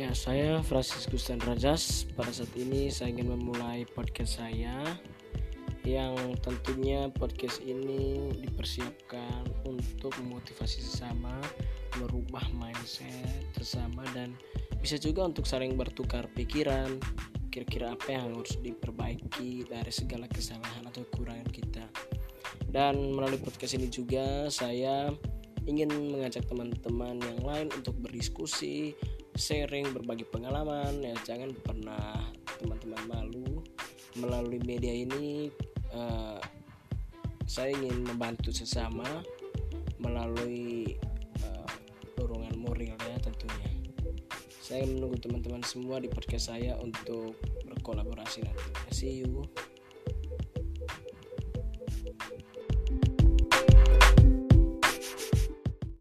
Ya, saya Franciscus Rajas. Pada saat ini saya ingin memulai podcast saya yang tentunya podcast ini dipersiapkan untuk memotivasi sesama, merubah mindset bersama dan bisa juga untuk saling bertukar pikiran kira-kira apa yang harus diperbaiki dari segala kesalahan atau kekurangan kita. Dan melalui podcast ini juga saya ingin mengajak teman-teman yang lain untuk berdiskusi, sharing, berbagi pengalaman. Ya jangan pernah teman-teman malu melalui media ini. Uh, saya ingin membantu sesama melalui uh, dorongan moral ya tentunya. Saya menunggu teman-teman semua di podcast saya untuk berkolaborasi nanti. See you.